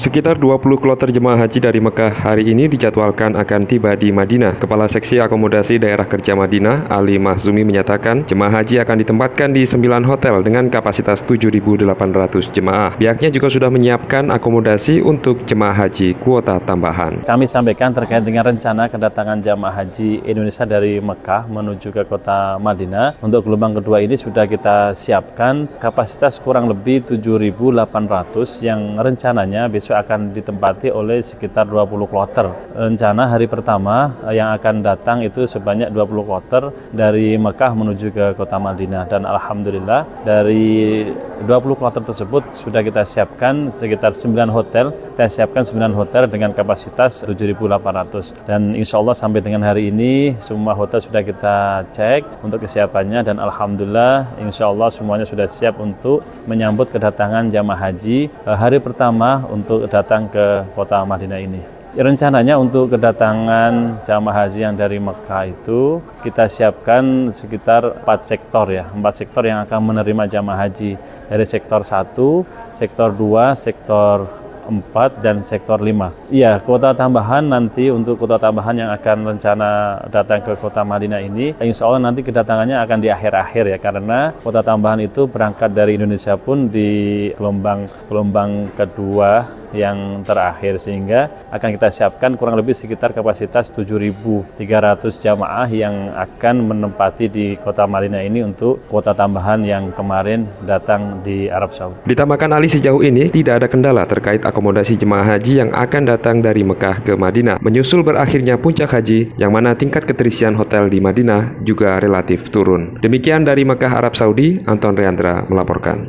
Sekitar 20 kloter jemaah haji dari Mekah hari ini dijadwalkan akan tiba di Madinah. Kepala Seksi Akomodasi Daerah Kerja Madinah, Ali Mahzumi menyatakan jemaah haji akan ditempatkan di 9 hotel dengan kapasitas 7.800 jemaah. Pihaknya juga sudah menyiapkan akomodasi untuk jemaah haji kuota tambahan. Kami sampaikan terkait dengan rencana kedatangan jemaah haji Indonesia dari Mekah menuju ke kota Madinah. Untuk gelombang kedua ini sudah kita siapkan kapasitas kurang lebih 7.800 yang rencananya besok akan ditempati oleh sekitar 20 kloter. Rencana hari pertama eh, yang akan datang itu sebanyak 20 kloter dari Mekah menuju ke kota Madinah dan alhamdulillah dari 20 kloter tersebut sudah kita siapkan sekitar 9 hotel. Kita siapkan 9 hotel dengan kapasitas 7.800 dan insya Allah sampai dengan hari ini semua hotel sudah kita cek untuk kesiapannya dan alhamdulillah insya Allah semuanya sudah siap untuk menyambut kedatangan jamaah haji eh, hari pertama untuk untuk datang ke kota Madinah ini. Rencananya untuk kedatangan jamaah haji yang dari Mekah itu kita siapkan sekitar empat sektor ya, empat sektor yang akan menerima jamaah haji dari sektor 1, sektor 2, sektor 4 dan sektor 5. Iya, kuota tambahan nanti untuk kuota tambahan yang akan rencana datang ke kota Madinah ini, insya Allah nanti kedatangannya akan di akhir-akhir ya, karena kuota tambahan itu berangkat dari Indonesia pun di gelombang gelombang kedua yang terakhir sehingga akan kita siapkan kurang lebih sekitar kapasitas 7.300 jamaah yang akan menempati di kota Madinah ini untuk kuota tambahan yang kemarin datang di Arab Saudi. Ditambahkan Ali sejauh ini tidak ada kendala terkait akomodasi jemaah haji yang akan datang dari Mekah ke Madinah menyusul berakhirnya puncak haji yang mana tingkat keterisian hotel di Madinah juga relatif turun. Demikian dari Mekah Arab Saudi, Anton Reandra melaporkan.